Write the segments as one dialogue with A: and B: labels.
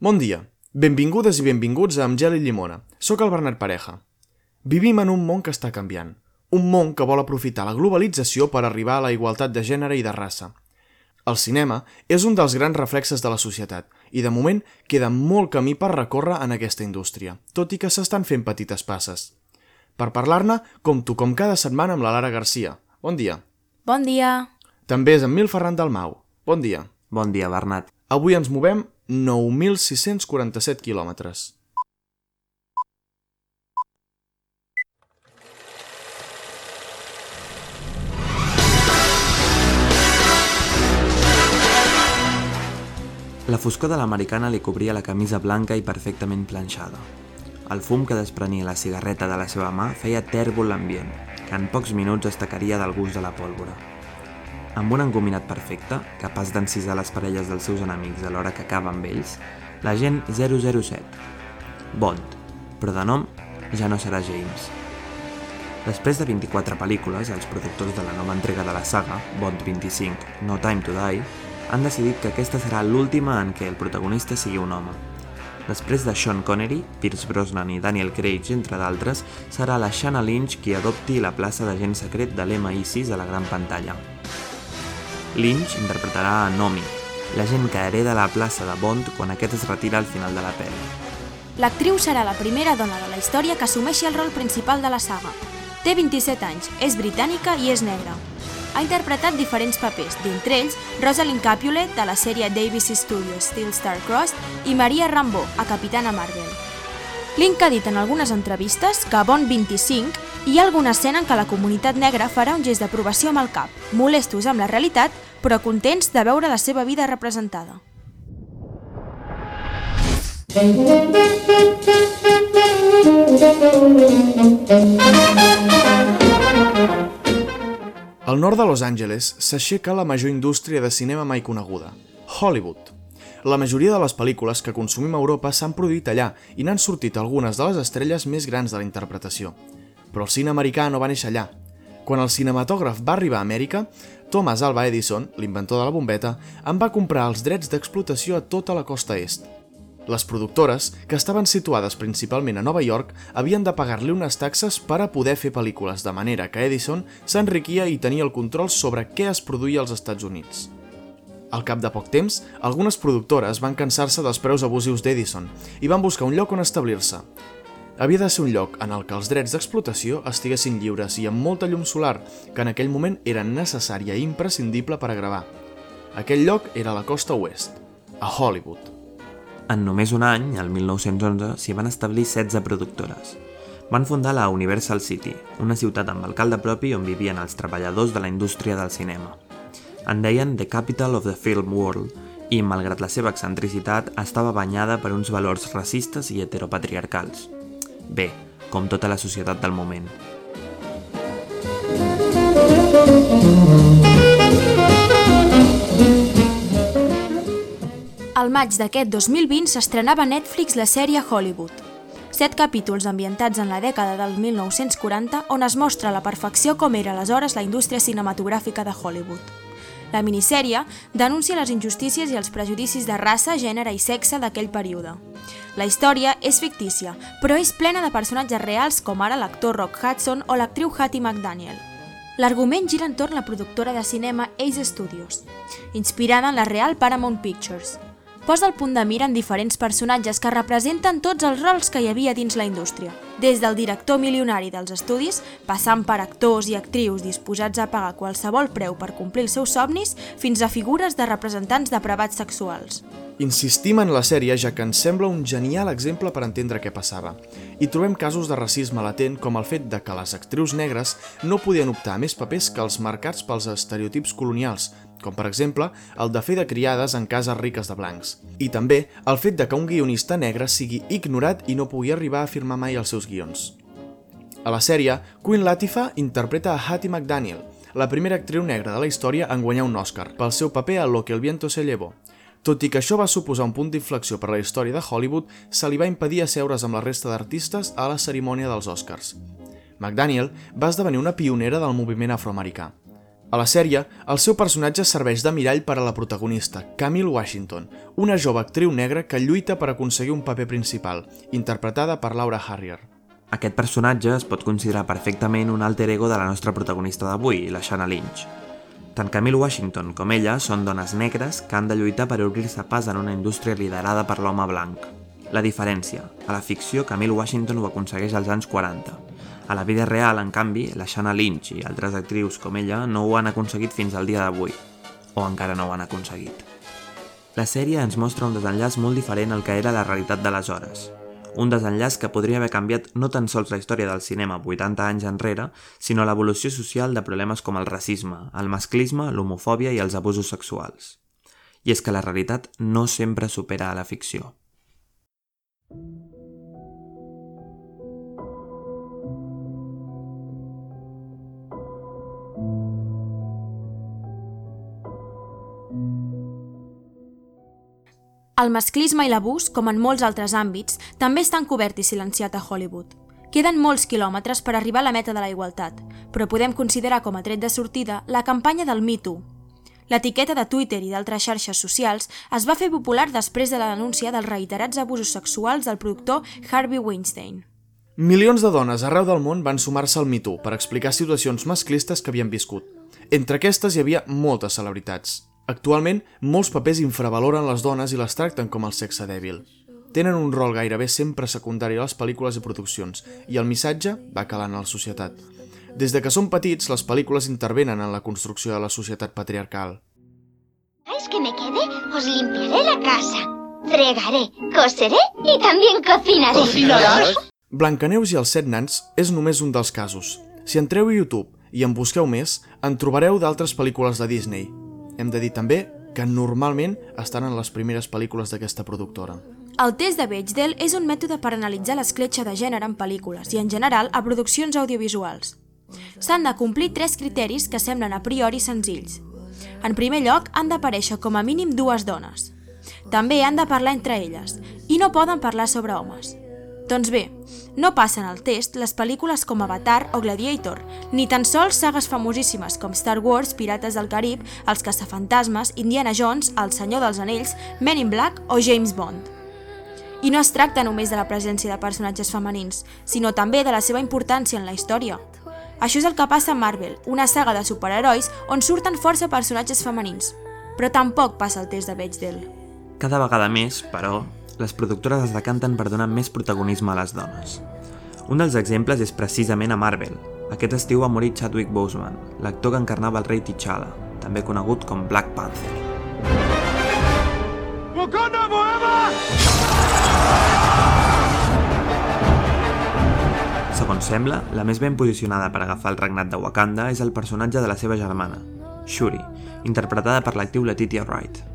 A: Bon dia. Benvingudes i benvinguts a Amb gel i llimona. Soc el Bernat Pareja. Vivim en un món que està canviant. Un món que vol aprofitar la globalització per arribar a la igualtat de gènere i de raça. El cinema és un dels grans reflexes de la societat i de moment queda molt camí per recórrer en aquesta indústria, tot i que s'estan fent petites passes. Per parlar-ne, compto com cada setmana amb la Lara Garcia. Bon dia.
B: Bon dia.
A: També és en Mil Ferran Dalmau. Bon dia.
C: Bon dia, Bernat.
A: Avui ens movem 9.647 quilòmetres.
C: La foscor de l'americana li cobria la camisa blanca i perfectament planxada. El fum que desprenia la cigarreta de la seva mà feia tèrbol l'ambient, que en pocs minuts es tacaria del gust de la pólvora. Amb un engominat perfecte, capaç d'encisar les parelles dels seus enemics a l'hora que acaba amb ells, l'agent 007. Bond, però de nom ja no serà James. Després de 24 pel·lícules, els productors de la nova entrega de la saga, Bond 25, No Time to Die, han decidit que aquesta serà l'última en què el protagonista sigui un home. Després de Sean Connery, Pierce Brosnan i Daniel Craig, entre d'altres, serà la Shanna Lynch qui adopti la plaça d'agent secret de l'MI6 a la gran pantalla. Lynch interpretarà a Nomi, l'agent que hereda la plaça de Bond quan aquest es retira al final de la pel·li.
B: L'actriu serà la primera dona de la història que assumeixi el rol principal de la saga. Té 27 anys, és britànica i és negra. Ha interpretat diferents papers, d'entre ells Rosalind Capulet, de la sèrie d'ABC Studios Steel Star Crossed, i Maria Rambeau, a Capitana Marvel. Link ha dit en algunes entrevistes que a Bond 25 hi ha alguna escena en què la comunitat negra farà un gest d'aprovació amb el cap, molestos amb la realitat, però contents de veure la seva vida representada.
A: Al nord de Los Angeles s'aixeca la major indústria de cinema mai coneguda, Hollywood. La majoria de les pel·lícules que consumim a Europa s'han produït allà i n'han sortit algunes de les estrelles més grans de la interpretació. Però el cine americà no va néixer allà. Quan el cinematògraf va arribar a Amèrica, Thomas Alva Edison, l'inventor de la bombeta, en va comprar els drets d'explotació a tota la costa est. Les productores, que estaven situades principalment a Nova York, havien de pagar-li unes taxes per a poder fer pel·lícules, de manera que Edison s'enriquia i tenia el control sobre què es produïa als Estats Units. Al cap de poc temps, algunes productores van cansar-se dels preus abusius d'Edison i van buscar un lloc on establir-se. Havia de ser un lloc en el que els drets d'explotació estiguessin lliures i amb molta llum solar, que en aquell moment era necessària i imprescindible per a gravar. Aquell lloc era la costa oest, a Hollywood.
C: En només un any, el 1911, s'hi van establir 16 productores. Van fundar la Universal City, una ciutat amb alcalde propi on vivien els treballadors de la indústria del cinema. En deien The Capital of the Film World i, malgrat la seva excentricitat, estava banyada per uns valors racistes i heteropatriarcals. Bé, com tota la societat del moment.
B: Al maig d'aquest 2020 s'estrenava a Netflix la sèrie Hollywood. Set capítols ambientats en la dècada del 1940 on es mostra a la perfecció com era aleshores la indústria cinematogràfica de Hollywood. La minissèrie denuncia les injustícies i els prejudicis de raça, gènere i sexe d'aquell període. La història és fictícia, però és plena de personatges reals com ara l'actor Rock Hudson o l'actriu Hattie McDaniel. L'argument gira entorn la productora de cinema Ace Studios, inspirada en la real Paramount Pictures. Posa el punt de mira en diferents personatges que representen tots els rols que hi havia dins la indústria, des del director milionari dels estudis, passant per actors i actrius disposats a pagar qualsevol preu per complir els seus somnis, fins a figures de representants depravats sexuals.
A: Insistim en la sèrie ja que ens sembla un genial exemple per entendre què passava. I trobem casos de racisme latent com el fet de que les actrius negres no podien optar a més papers que els marcats pels estereotips colonials, com per exemple el de fer de criades en cases riques de blancs. I també el fet de que un guionista negre sigui ignorat i no pugui arribar a firmar mai els seus guions. A la sèrie, Queen Latifah interpreta a Hattie McDaniel, la primera actriu negra de la història en guanyar un Oscar, pel seu paper a Lo que el viento se llevó. Tot i que això va suposar un punt d'inflexió per a la història de Hollywood, se li va impedir asseure's amb la resta d'artistes a la cerimònia dels Oscars. McDaniel va esdevenir una pionera del moviment afroamericà. A la sèrie, el seu personatge serveix de mirall per a la protagonista, Camille Washington, una jove actriu negra que lluita per aconseguir un paper principal, interpretada per Laura Harrier.
C: Aquest personatge es pot considerar perfectament un alter ego de la nostra protagonista d'avui, la Shanna Lynch. Tant Camille Washington com ella són dones negres que han de lluitar per obrir-se pas en una indústria liderada per l'home blanc. La diferència. A la ficció, Camille Washington ho aconsegueix als anys 40. A la vida real, en canvi, la Shanna Lynch i altres actrius com ella no ho han aconseguit fins al dia d'avui. O encara no ho han aconseguit. La sèrie ens mostra un desenllaç molt diferent al que era la realitat d'aleshores. Un desenllaç que podria haver canviat no tan sols la història del cinema 80 anys enrere, sinó l'evolució social de problemes com el racisme, el masclisme, l'homofòbia i els abusos sexuals. I és que la realitat no sempre supera a la ficció.
B: El masclisme i l'abús, com en molts altres àmbits, també estan cobert i silenciat a Hollywood. Queden molts quilòmetres per arribar a la meta de la igualtat, però podem considerar com a tret de sortida la campanya del Me Too. L'etiqueta de Twitter i d'altres xarxes socials es va fer popular després de la denúncia dels reiterats abusos sexuals del productor Harvey Weinstein.
A: Milions de dones arreu del món van sumar-se al Me Too per explicar situacions masclistes que havien viscut. Entre aquestes hi havia moltes celebritats. Actualment, molts papers infravaloren les dones i les tracten com el sexe dèbil. Tenen un rol gairebé sempre secundari a les pel·lícules i produccions, i el missatge va calant a la societat. Des de que són petits, les pel·lícules intervenen en la construcció de la societat patriarcal.
D: ¿Queréis que me quede? Os limpiaré la casa. Fregaré, coseré y también cocinaré.
E: ¿Cocinarás?
A: Blancaneus i els set nans és només un dels casos. Si entreu a YouTube i en busqueu més, en trobareu d'altres pel·lícules de Disney, hem de dir també que normalment estan en les primeres pel·lícules d'aquesta productora.
B: El test de Bechdel és un mètode per analitzar l'escletxa de gènere en pel·lícules i, en general, a produccions audiovisuals. S'han de complir tres criteris que semblen a priori senzills. En primer lloc, han d'aparèixer com a mínim dues dones. També han de parlar entre elles, i no poden parlar sobre homes. Doncs bé, no passen al test les pel·lícules com Avatar o Gladiator, ni tan sols sagues famosíssimes com Star Wars, Pirates del Carib, Els caçafantasmes, Indiana Jones, El Senyor dels Anells, Men in Black o James Bond. I no es tracta només de la presència de personatges femenins, sinó també de la seva importància en la història. Això és el que passa a Marvel, una saga de superherois on surten força personatges femenins. Però tampoc passa el test de Bechdel.
C: Cada vegada més, però, les productores es decanten per donar més protagonisme a les dones. Un dels exemples és precisament a Marvel. Aquest estiu va morir Chadwick Boseman, l'actor que encarnava el rei T'Challa, també conegut com Black Panther.
E: Wakanda forever!
C: Segons sembla, la més ben posicionada per agafar el regnat de Wakanda és el personatge de la seva germana, Shuri, interpretada per l'actriu Letitia Wright.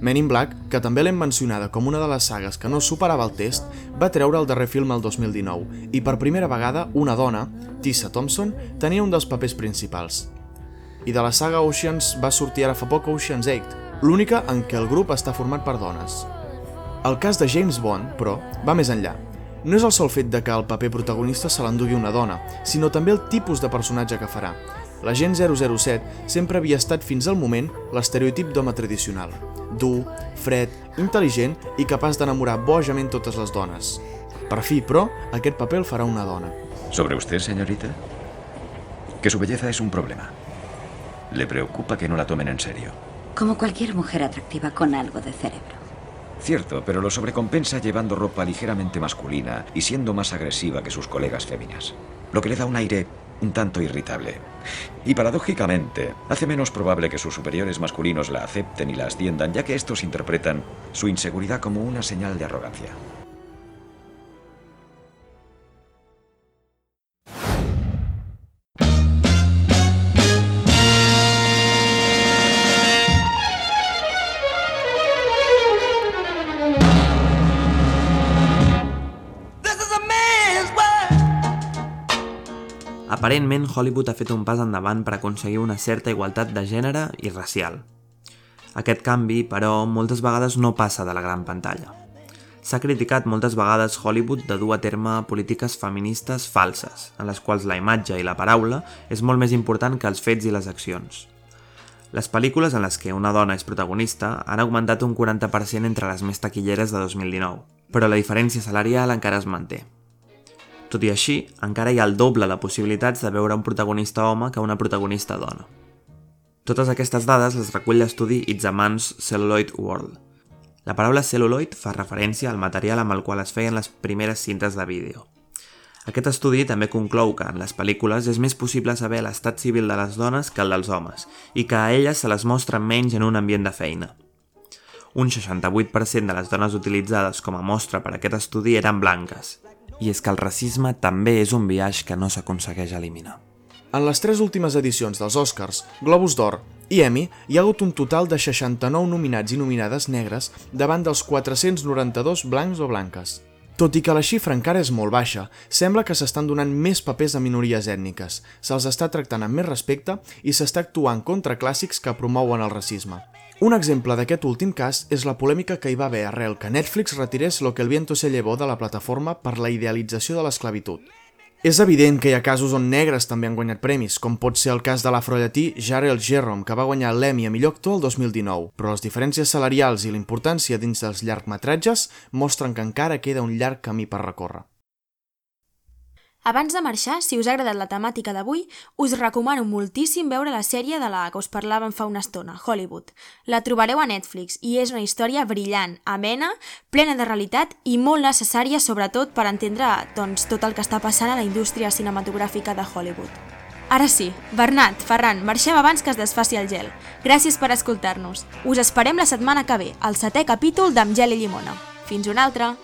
A: Men in Black, que també l'hem mencionada com una de les sagues que no superava el test, va treure el darrer film el 2019 i per primera vegada una dona, Tessa Thompson, tenia un dels papers principals. I de la saga Oceans va sortir ara fa poc Oceans 8, l'única en què el grup està format per dones. El cas de James Bond, però, va més enllà. No és el sol fet de que el paper protagonista se l'endugui una dona, sinó també el tipus de personatge que farà. L'agent 007 sempre havia estat fins al moment l'estereotip d'home tradicional, dur, fred, intel·ligent i capaç d'enamorar bojament totes les dones. Per fi, però, aquest paper el farà una dona.
F: ¿Sobre usted, señorita? Que su belleza es un problema. Le preocupa que no la tomen en serio.
G: Como cualquier mujer atractiva con algo de cerebro.
F: Cierto, pero lo sobrecompensa llevando ropa ligeramente masculina y siendo más agresiva que sus colegas féminas. Lo que le da un aire un tanto irritable. Y paradójicamente, hace menos probable que sus superiores masculinos la acepten y la asciendan, ya que estos interpretan su inseguridad como una señal de arrogancia.
C: Aparentment, Hollywood ha fet un pas endavant per aconseguir una certa igualtat de gènere i racial. Aquest canvi, però, moltes vegades no passa de la gran pantalla. S'ha criticat moltes vegades Hollywood de dur a terme polítiques feministes falses, en les quals la imatge i la paraula és molt més important que els fets i les accions. Les pel·lícules en les que una dona és protagonista han augmentat un 40% entre les més taquilleres de 2019, però la diferència salarial encara es manté. Tot i així, encara hi ha el doble de possibilitats de veure un protagonista home que una protagonista dona. Totes aquestes dades les recull l'estudi It's a Man's Celluloid World. La paraula celluloid fa referència al material amb el qual es feien les primeres cintes de vídeo. Aquest estudi també conclou que en les pel·lícules és més possible saber l'estat civil de les dones que el dels homes i que a elles se les mostra menys en un ambient de feina. Un 68% de les dones utilitzades com a mostra per aquest estudi eren blanques, i és que el racisme també és un viatge que no s'aconsegueix eliminar.
A: En les tres últimes edicions dels Oscars, Globus d'Or i Emmy, hi ha hagut un total de 69 nominats i nominades negres davant dels 492 blancs o blanques. Tot i que la xifra encara és molt baixa, sembla que s'estan donant més papers a minories ètniques, se'ls està tractant amb més respecte i s'està actuant contra clàssics que promouen el racisme. Un exemple d'aquest últim cas és la polèmica que hi va haver arrel que Netflix retirés Lo que el viento se llevó de la plataforma per la idealització de l'esclavitud. És evident que hi ha casos on negres també han guanyat premis, com pot ser el cas de l'afrollatí Jarrell Jerome, que va guanyar l'Emmy a millor actor el 2019, però les diferències salarials i la importància dins dels llargmetratges mostren que encara queda un llarg camí per recórrer.
B: Abans de marxar, si us ha agradat la temàtica d'avui, us recomano moltíssim veure la sèrie de la que us parlàvem fa una estona, Hollywood. La trobareu a Netflix i és una història brillant, amena, plena de realitat i molt necessària, sobretot per entendre doncs, tot el que està passant a la indústria cinematogràfica de Hollywood. Ara sí, Bernat, Ferran, marxem abans que es desfaci el gel. Gràcies per escoltar-nos. Us esperem la setmana que ve, al setè capítol d'Amgel i Llimona. Fins una altra!